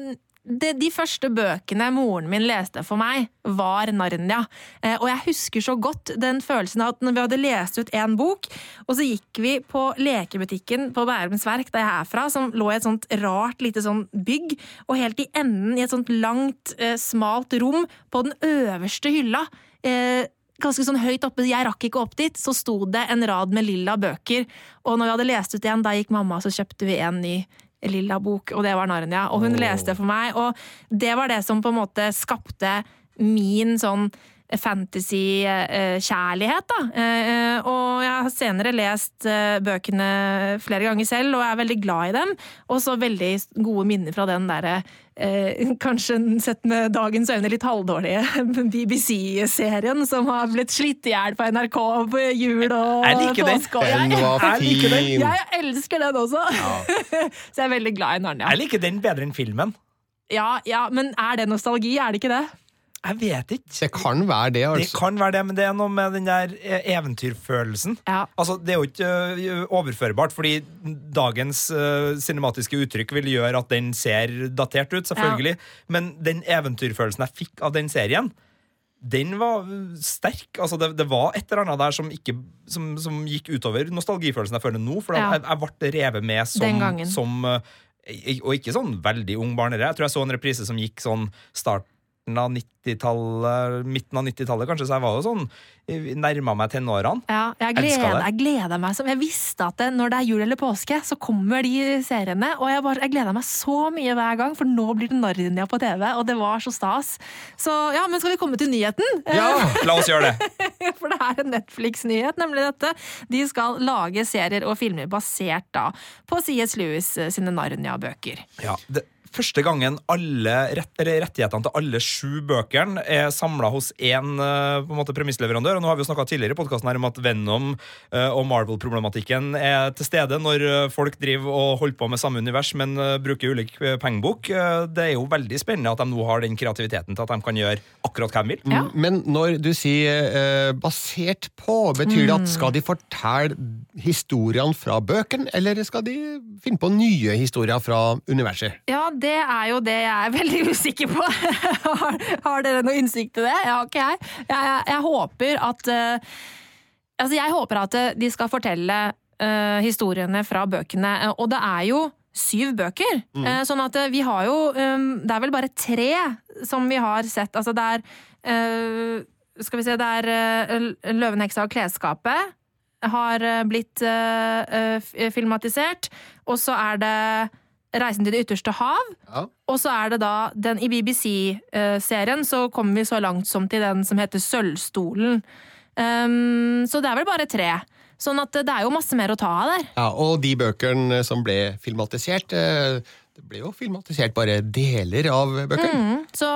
det, de første bøkene moren min leste for meg, var Narnia. Eh, og jeg husker så godt den følelsen av at når vi hadde lest ut en bok, og så gikk vi på lekebutikken på Bærums Verk, der jeg er fra, som lå i et sånt rart lite sånn bygg, og helt i enden i et sånt langt, eh, smalt rom på den øverste hylla. Eh, ganske sånn høyt oppe, jeg rakk ikke opp dit, så sto det en rad med lilla bøker. Og når vi hadde lest ut igjen, da gikk mamma, så kjøpte vi en ny lilla bok, og det var Narnia. Og hun leste for meg, og det var det som på en måte skapte min sånn fantasy-kjærlighet, da. Eh, Og jeg har senere lest eh, bøkene flere ganger selv, og er veldig glad i dem. Og så veldig gode minner fra den derre eh, kanskje sett med dagens øyne litt halvdårlige BBC-serien som har blitt slitt i hjel på NRK på jul og Jeg liker den. påske. Den jeg- var Jeg liker den. fin. jeg elsker den også! så jeg er veldig glad i Narnia. Jeg liker den bedre enn filmen. Ja, ja, men er det nostalgi? Er det ikke det? Jeg vet ikke. Det kan være det, Det altså. kan være det, men det er noe med den der eh, eventyrfølelsen. Ja. Altså, Det er jo ikke øh, overførbart, fordi dagens uh, cinematiske uttrykk vil gjøre at den ser datert ut, selvfølgelig. Men den eventyrfølelsen jeg fikk av den serien, den var sterk. Altså, det, det var et eller annet der som, ikke, som, som gikk utover nostalgifølelsen jeg føler nå. For Ja. jeg, jeg ble revet med som, som uh, Og ikke sånn veldig ung barnere. Jeg tror jeg så en reprise som gikk sånn starten av 90-tallet, midten av 90-tallet kanskje, så jeg var jo sånn Nærma meg tenårene. Ja, jeg gleder, jeg gleder meg som Jeg visste at det, når det er jul eller påske, så kommer de seriene. Og jeg, bare, jeg gleder meg så mye hver gang, for nå blir det Narnia på TV, og det var så stas. Så ja, men skal vi komme til nyheten? Ja, la oss gjøre det. For det er en Netflix-nyhet, nemlig dette. De skal lage serier og filmer basert da på C.S. Lewis sine Narnia-bøker. Ja, det Første gangen alle rett, eller rettighetene til alle sju bøkene er samla hos én eh, premissleverandør. Og nå har vi jo snakka tidligere i podkasten her om at Venom eh, og Marvel-problematikken er til stede når eh, folk driver og holder på med samme univers, men bruker ulik pengebok. Det er jo veldig spennende at de nå har den kreativiteten til at de kan gjøre akkurat hva de vil. Ja. Men når du sier basert på, betyr det at skal de fortelle historiene fra bøkene, eller skal de finne på nye historier fra universet? Ja, det er jo det jeg er veldig usikker på. har, har dere noe innsikt i det? Har ikke jeg. Jeg, jeg, håper at uh, Altså, jeg håper at eh, de skal fortelle uh, historiene fra bøkene, og det er jo syv bøker. Eh, sånn at vi har jo um, Det er vel bare tre som vi har sett. Altså, det er Skal vi se, det er uh, Løven, og klesskapet har blitt filmatisert. Og så er det Reisen til det ytterste hav. Ja. Og så er det da den i BBC-serien, så kommer vi så langt som til den som heter Sølvstolen. Um, så det er vel bare tre. Sånn at det er jo masse mer å ta av der. Ja, og de bøkene som ble filmatisert eh, Det ble jo filmatisert bare deler av bøkene. Mm, så,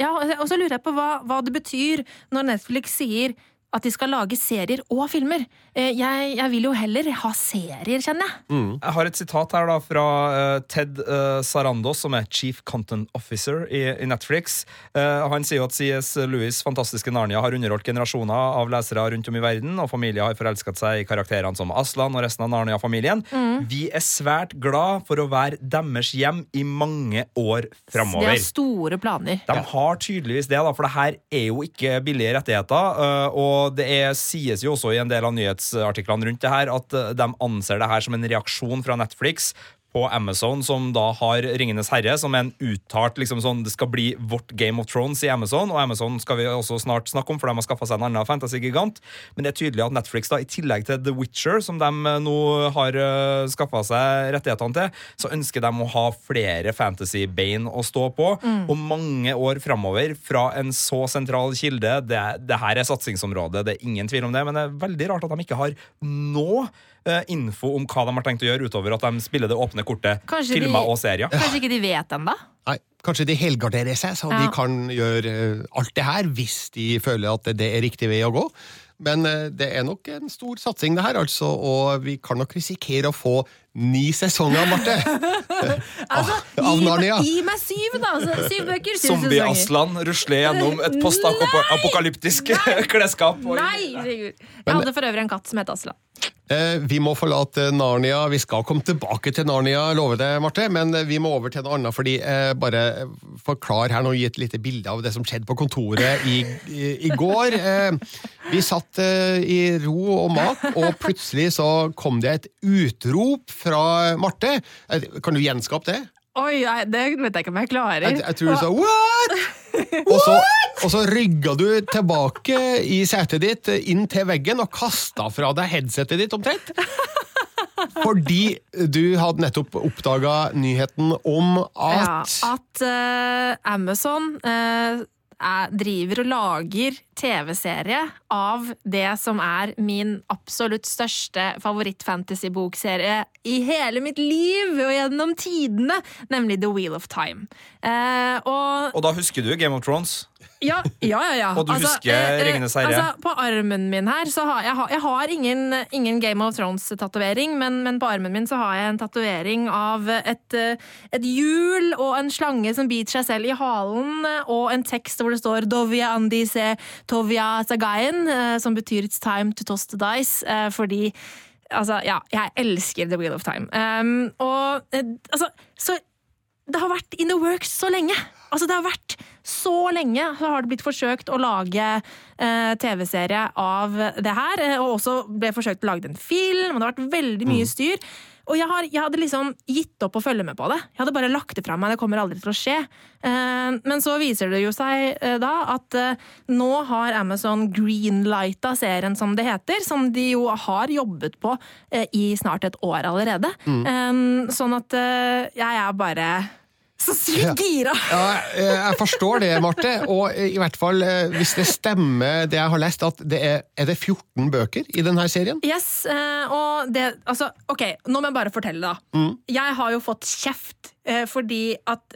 ja, og så lurer jeg på hva, hva det betyr når Netflix sier at de skal lage serier og filmer. Eh, Jeg, jeg vil jo heller ha serier, kjenner jeg. Jeg har et sitat her da fra uh, Ted uh, Sarandos, som er Chief Content Officer i, i Netflix. Uh, han sier jo at CS Lewis' fantastiske Narnia har underholdt generasjoner av lesere rundt om i verden, og familier har forelsket seg i karakterene som Aslan og resten av Narnia-familien. Vi er svært glad for å være deres hjem i mange år De har store planer. De har tydeligvis det, da, for det her er jo ikke billige rettigheter. øh, Og det er, sies jo også i en del av nyhetsartiklene rundt det her at øh, de anser det her som en reaksjon fra Netflix på Amazon, som da har Ringenes herre, som er en uttalt liksom sånn, Det skal bli vårt Game of Thrones i Amazon, og Amazon skal vi også snart snakke om, for de har skaffa seg en annen fantasy-gigant. Men det er tydelig at Netflix, da, i tillegg til The Witcher, som de øh, nå har uh, skaffa seg rettighetene til, så ønsker de å ha flere fantasy-bein å stå på. Og mange år framover, fra en så sentral kilde. Det, det her er satsingsområdet, det er ingen tvil om det, men det er veldig rart at de ikke har nå eh, info om hva de har tenkt å gjøre, utover at de spiller det åpne kortet, Kanskje de- filmer og serier. Kanskje ikke de vet ennå? Nei, kanskje de helgarderer seg, så Ja. de kan gjøre eh, alt det her hvis de føler at det er riktig vei å gå. Men eh, det er nok en stor satsing, det her, altså, og vi kan nok risikere å få ni sesonger, Marte. Altså, Av Narnia. gi meg syv, da! Altså, syv bøker, syv sesonger. Zombie-Aslan rusler gjennom et postapokalyptisk klesskap. Nei, Sigurd! Jeg hadde for øvrig en katt som het Aslan. Eh, Vi må forlate Narnia. Vi skal komme tilbake til Narnia, lover det, Marte. Men eh, vi må over til noe annet, fordi eh, bare forklar her nå, gi et lite bilde av det som skjedde på kontoret i, i, i går. Vi satt i ro og mat, og plutselig så kom det et utrop fra Marte. Kan du gjenskape det? Oi, nei, det vet jeg ikke om jeg klarer. Jeg, jeg tror du sa what?! Og så, og så rygga du tilbake i setet ditt eh, inn til veggen og kasta fra deg headsetet ditt omtrent. Fordi du hadde nettopp oppdaga nyheten om at Ja, at eh, Amazon jeg driver og lager TV-serie av det som er min absolutt største favoritt-fantasy-bokserie i hele mitt liv og gjennom tidene, nemlig The Wheel of Time. Eh, og Og da husker du Game of Thrones? Ja, ja, ja. Og du husker eh, eh, Ringenes herre? Altså, på armen min her så har jeg, jeg har ingen, ingen Game of Thrones-tatovering, men, men på armen min så har jeg en tatovering av et, eh, et hjul og en slange som biter seg selv i halen, og en tekst hvor det står 'Dovia andise tovia sagayen', som betyr 'It's time to toss the dice', fordi Altså, ja, jeg elsker The Wheel of Time. Um, og altså, så det har vært in the works så lenge. Altså, det har vært så lenge har det blitt forsøkt å lage eh, TV-serie av det her. eh, Og også ble forsøkt å lage en film, og det har vært veldig mye styr. Og jeg, har, jeg hadde liksom gitt opp å følge med på det. Jeg hadde bare lagt det fra meg. Det kommer aldri til å skje. Eh, men så viser det jo seg eh, da at nå har Amazon greenlighta serien, som det heter. Som de jo har jobbet på i snart et år allerede. Eh, sånn at jeg er bare så sykt gira! Ja, eh, jeg forstår det, Marte. Og eh, i hvert fall, eh, hvis det stemmer det jeg har lest, at det er, er det 14 bøker i denne serien? Yes, og det Altså, OK, nå må jeg bare fortelle, da. Mm. Jeg har jo fått kjeft fordi at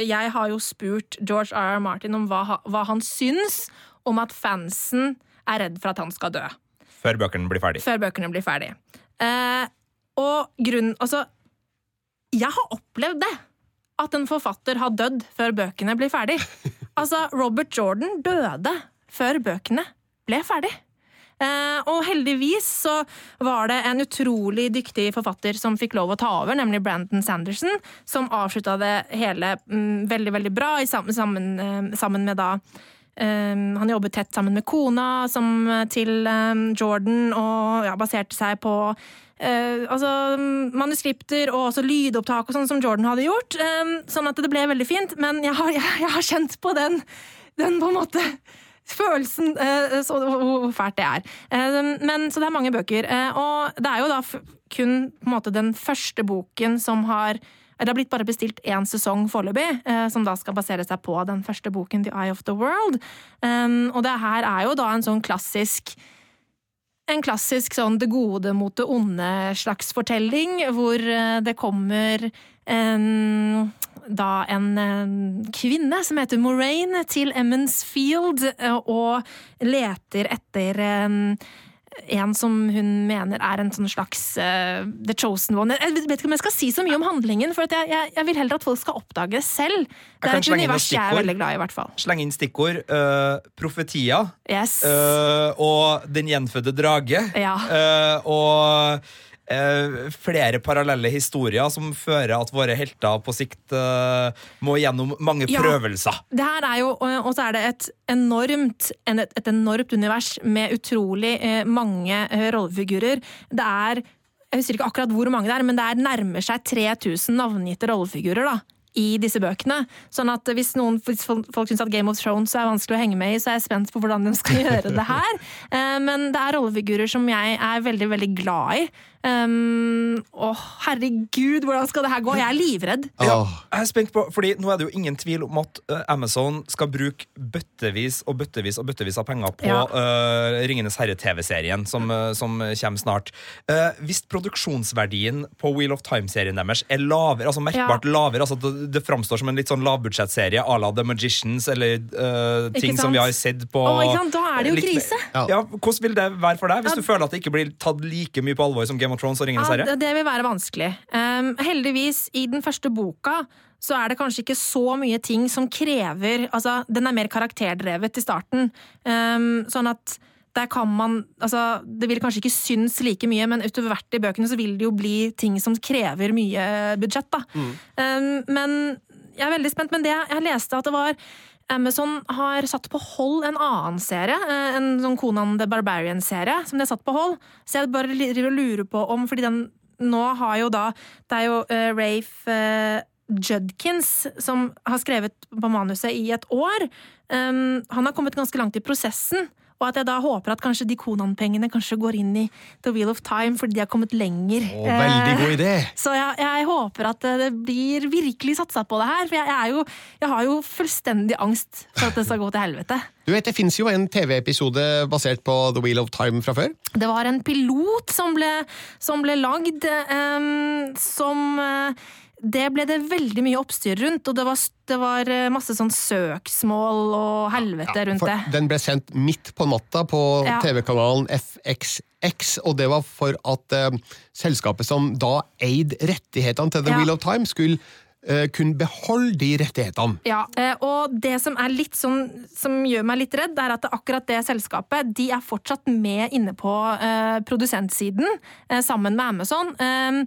jeg har jo spurt George R. R. Martin om hva, hva han syns om at fansen er redd for at han skal dø. Før bøkene blir ferdig. Før bøkene blir ferdig. Eh, og grunnen Altså, jeg har opplevd det! At en forfatter har dødd før bøkene blir ferdig. Altså, Robert Jordan døde før bøkene ble ferdig. Eh, og heldigvis så var det en utrolig dyktig forfatter som fikk lov å ta over, nemlig Brandon Sanderson, som avslutta det hele mm, veldig, veldig bra, i sammen, sammen, eh, sammen med da han jobbet tett sammen med kona som, til eh, Jordan, og ja, baserte seg på Uh, altså, manuskripter og også lydopptak og sånn som Jordan hadde gjort. Um, sånn at det ble veldig fint, men jeg har, jeg, jeg har kjent på den, den på en måte følelsen uh, så, hvor fælt det er. Eh, men, så det er mange bøker. eh, og det er jo da kun på en måte den første boken som har det har blitt bare bestilt én sesong foreløpig, eh, som da skal basere seg på den første boken, The Eye of the World. Um, og det her er jo da en sånn klassisk en klassisk sånn det gode mot det onde slags fortelling, hvor eh, det kommer en, da en, en kvinne som heter Moraine til Emmons Field eh, og leter etter eh, en som hun mener er en sånn slags uh, The Chosen One. Jeg vet ikke om jeg skal si så mye om handlingen, for at jeg, jeg, jeg vil heller at folk skal oppdage det selv. Det kan er et univers jeg er veldig glad i, i hvert fall. Slenge inn stikkord. Uh, profetia. Yes. Uh, og Den gjenfødte drage. Ja. Eh, og eh, flere parallelle historier som fører at våre helter på sikt eh, må gjennom mange Ja. prøvelser. Det her er jo, og så er det et enormt, et, et enormt univers med utrolig eh, mange eh, rollefigurer. Det er jeg husker ikke akkurat hvor mange det er, men det er nærmer seg 3000 navngitte rollefigurer da, i disse bøkene. Sånn at hvis, noen, hvis folk syns at Game of Thrones er vanskelig å henge med i, så er jeg spent på hvordan de skal gjøre det her. Eh, Men det er rollefigurer som jeg er veldig, veldig glad i. Um, Å, herregud, hvordan skal det her gå? Jeg er livredd. Ja, jeg er spent på, fordi Nå er det jo ingen tvil om at eh, Amazon skal bruke bøttevis og bøttevis og bøttevis av penger på Ja. uh, Ringenes herre-TV-serien som, eh, som kommer snart. Eh, hvis produksjonsverdien på Wheel of Time-serien deres er lavere, altså merkbart lavere, altså det, det framstår som en litt sånn lavbudsjettserie à la The Magicians eller eh, ting som vi har sett på oh. Da er det jo litt krise. Ja. Hvordan vil det være for deg, hvis Ja. du føler at det ikke blir tatt like mye på alvor som Game of Thrones og Ringenes herre? det, det vil være vanskelig. Um, heldigvis, i den første boka så er det kanskje ikke så mye ting som krever Altså, den er mer karakterdrevet i starten. Um, sånn at der kan man Altså, det vil kanskje ikke synes like mye, men utover hvert i bøkene så vil det jo bli ting som krever mye budsjett, da. Um, men jeg er veldig spent. Men det jeg leste at det var Amazon har satt på hold en annen serie, eh, en sånn Conan the Barbarian-serie, som de har satt på hold. Så jeg bare lurer på om Fordi den nå har jo da Det er jo uh, Rafe uh, Judkins som har skrevet på manuset i et år. Um, han har kommet ganske langt i prosessen. Og at jeg da håper at kanskje de Konan-pengene kanskje går inn i The Wheel of Time fordi de har kommet lenger. Å, veldig god idé! Eh, Så jeg, jeg håper at eh, det blir virkelig satsa på det her, for jeg, jeg, er jo, jeg har jo fullstendig angst for at det skal gå til helvete. Du vet, Det fins jo en TV-episode basert på The Wheel of Time fra før. Det var en pilot som ble, som ble lagd, ehm, som eh, Det ble det veldig mye oppstyr rundt, og det var, det var eh, masse sånn søksmål og helvete rundt det. den ble sendt midt på natta på Ja. TV-kanalen FXX, og det var for at eh, selskapet som da eide rettighetene til The Ja. Wheel of Time, skulle eh, kunne beholde de rettighetene. Ja, eh, og det som er litt sånn, som gjør meg litt redd, er at akkurat det selskapet de er fortsatt med inne på eh, produsentsiden, eh, sammen med Amazon. Eh,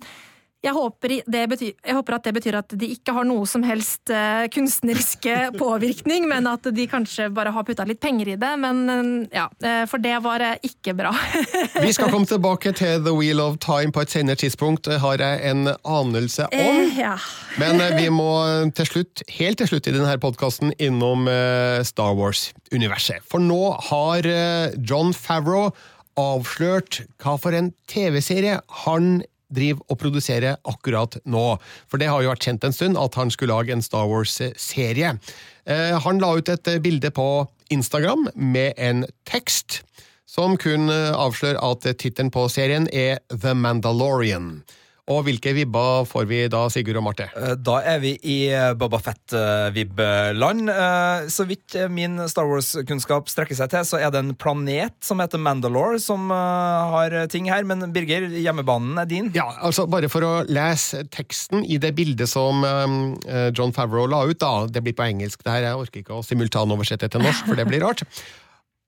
jeg håper, det betyr, jeg håper at det betyr at de ikke har noe som helst eh, kunstneriske påvirkning, men at de kanskje bare har putta litt penger i det. Men eh, ja, eh, for det var eh, ikke bra. Vi skal komme tilbake til The Wheel of Time på et senere tidspunkt, har jeg en anelse om. Eh, ja. Men eh, vi må til slutt, helt til slutt i denne podkasten innom eh, Star Wars-universet. For nå har eh, John Favreau avslørt hva for en TV-serie han driver og produserer akkurat nå. For det har jo vært kjent en stund at han skulle lage en Star Wars-serie. Eh, Han la ut et bilde på Instagram med en tekst som kun eh, avslører at tittelen på serien er The Mandalorian. Og hvilke vibber får vi da, Sigurd og Marte? Eh, Da er vi i Boba Fett-vib-land. Så vidt eh, min Star Wars-kunnskap strekker seg til, så er det en planet som heter Mandalore, som eh, har ting her. Men Birger, hjemmebanen er din. Ja, altså Bare for å lese teksten i det bildet som eh, John Favreau la ut, da. Det blir på engelsk, det her. Jeg orker ikke å simultanoversette til norsk, for det blir rart.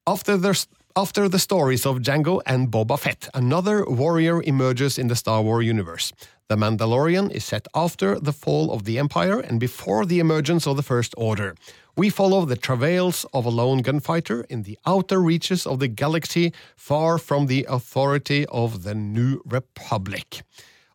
After the, after the stories of Django and Boba Fett, another warrior emerges in the Star Wars universe. The Mandalorian is set after the fall of the Empire and before the emergence of the First Order. We follow the travails of a lone gunfighter in the outer reaches of the galaxy, far from the authority of the New Republic.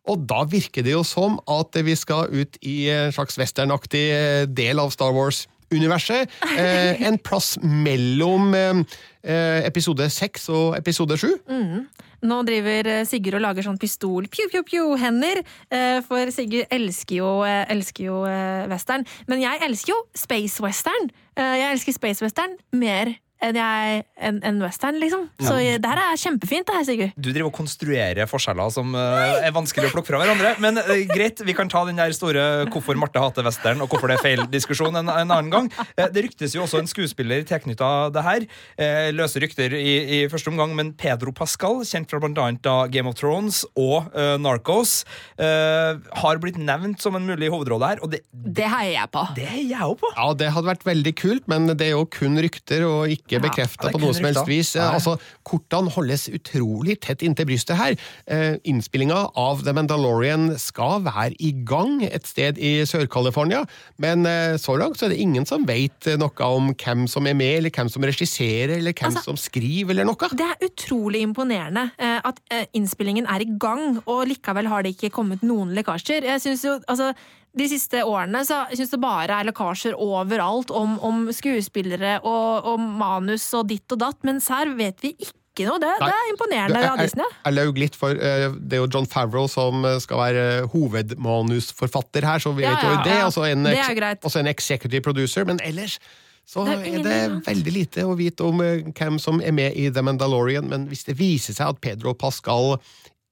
Og da virker det jo som at vi skal ut i en slags westernaktig eh, del av Star Wars-universet. Eh, en plass mellom eh, eh, episode seks og episode sju. Mm. Nå driver eh, Sigurd og lager sånn pistol pju, pju, pju, hender eh, for Sigurd elsker jo, eh, elsker jo eh, western. Men jeg elsker jo space western. Eh, Jeg elsker space western mer enn jeg- en, enn western, liksom. Så Ja. det her er kjempefint, det her, Sigurd. Du driver og konstruerer forskjeller som uh, er vanskelig å plukke fra hverandre. Men uh, greit, vi kan ta den der store 'hvorfor Marte hater western' og 'hvorfor det er feil'-diskusjon en, en annen gang. Uh, det ryktes jo også en skuespiller tilknytta det her. Eh, løse rykter i, i første omgang, men Pedro Pascal, kjent fra da Game of Thrones og Narcos, eh, har blitt nevnt som en mulig hovedrolle her, og det, Det heier jeg på. det heier jeg òg på. Ja, det hadde vært veldig kult, men det er jo kun rykter og ikke Ja, bekrefta det er på noe som helst vis. Nei. Altså, Kortene holdes utrolig tett inntil brystet her. Eh, Innspillinga av The Mandalorian skal være i gang et sted i Sør-California, men eh, så langt så er det ingen som vet noe om hvem som er med, eller hvem som regisserer, eller hvem Altså- som skriver, eller noe. Det er utrolig imponerende eh, at eh, innspillingen er i gang, og likevel har det ikke kommet noen lekkasjer. Jeg synes jo, altså de siste årene så jeg synes det bare er lekkasjer overalt om, om skuespillere og, og manus og ditt og datt, mens her vet vi ikke noe. Det, det er imponerende av Disney. Jeg laug litt, for eh, det er jo John Favreau som eh, skal være hovedmanusforfatter her, så vi vet jo ja, det. ja. Og så en, Det og så en executive producer, men ellers så Det er er det veldig lite å vite om eh, hvem som er med i The Mandalorian, men hvis det viser seg at Pedro Pascal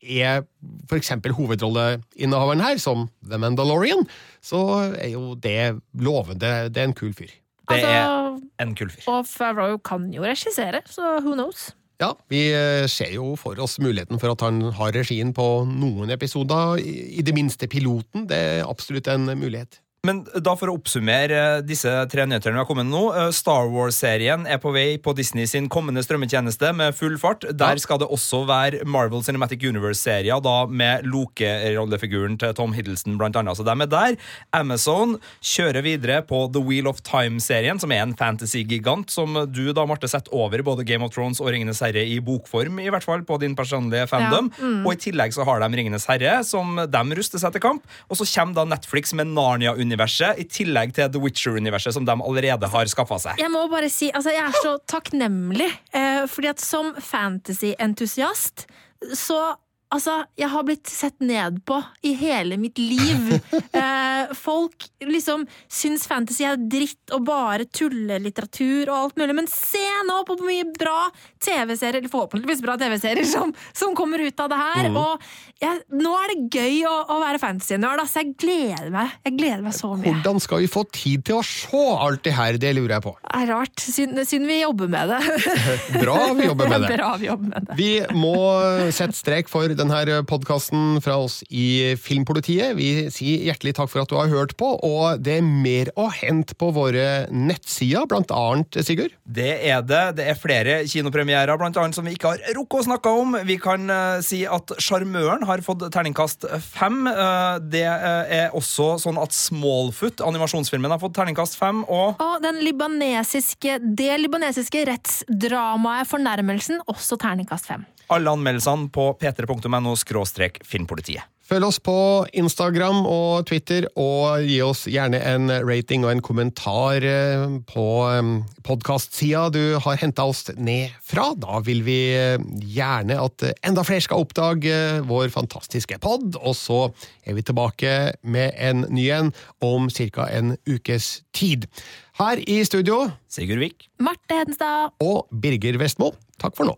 er for eksempel hovedrolleinnehaveren her, som The Mandalorian, så er jo det lovende. Det er en kul fyr. Det er Altså, en kul fyr. og Favreau kan jo regissere, så who knows? Ja, vi eh, ser jo for oss muligheten for at han har regien på noen episoder, i i det minste piloten. Det er absolutt en mulighet. Men da for å oppsummere eh, disse tre nyhetene vi har kommet nå. eh, Star Wars-serien er på vei på Disney sin kommende strømmetjeneste med full fart. Der skal det også være Marvel Cinematic Universe-serier, da med Loke-rollefiguren til Tom Hiddleston blant annet. Så de er der. Amazon kjører videre på The Wheel of Time-serien, som er en fantasy-gigant som du da, Marte, setter over både Game of Thrones og Ringenes herre i bokform, i hvert fall på din personlige fandom. Ja, mm. Og i tillegg så har de Ringenes herre, som de ruster seg til kamp. Og så kommer da Netflix med Narnia-universet Dune-universet, i tillegg til The Witcher-universet, som de allerede har skaffa seg. Jeg må bare si, altså jeg er så takknemlig, eh, fordi at som fantasy-entusiast, så Altså, jeg har blitt sett ned på i hele mitt liv. Eh, folk liksom syns fantasy er dritt og bare tullelitteratur og alt mulig, men se nå på mye bra TV-serier, eller forhåpentligvis bra TV-serier, som, som kommer ut av det her. Mm. Og jeg, nå er det gøy å, å være fantasy-nerd, så jeg gleder meg. Jeg gleder meg så mye. Hvordan skal vi få tid til å se alt det her, det lurer jeg på. Det er rart, siden vi jobber med det. Bra vi jobber med det. Bra vi jobber med det. Vi må sette strek for denne podkasten fra oss i Filmpolitiet. Vi sier hjertelig takk for at du har hørt på, og det er mer å hente på våre nettsider, blant annet, Sigurd? Det er det. Det er flere kinopremierer blant annet, som vi ikke har rukket å snakke om. Vi kan eh, si at Sjarmøren har fått terningkast fem. Eh, det eh, er også sånn at Smallfoot, animasjonsfilmen, har fått terningkast fem. Og Og den libanesiske, det libanesiske rettsdramaet Fornærmelsen, også terningkast fem. Alle anmeldelsene på p3.no filmpolitiet. Følg oss på Instagram og Twitter, og gi oss gjerne en rating og en kommentar på på podkastsida du har henta oss ned fra. Da vil vi eh, gjerne at enda flere skal oppdage eh, vår fantastiske pod, og så er vi tilbake med en ny en om ca. en ukes tid. Her i studio Sigurd Vik. Marte Hedenstad. Og Birger Vestmo. Takk for nå.